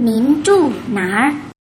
您住哪儿？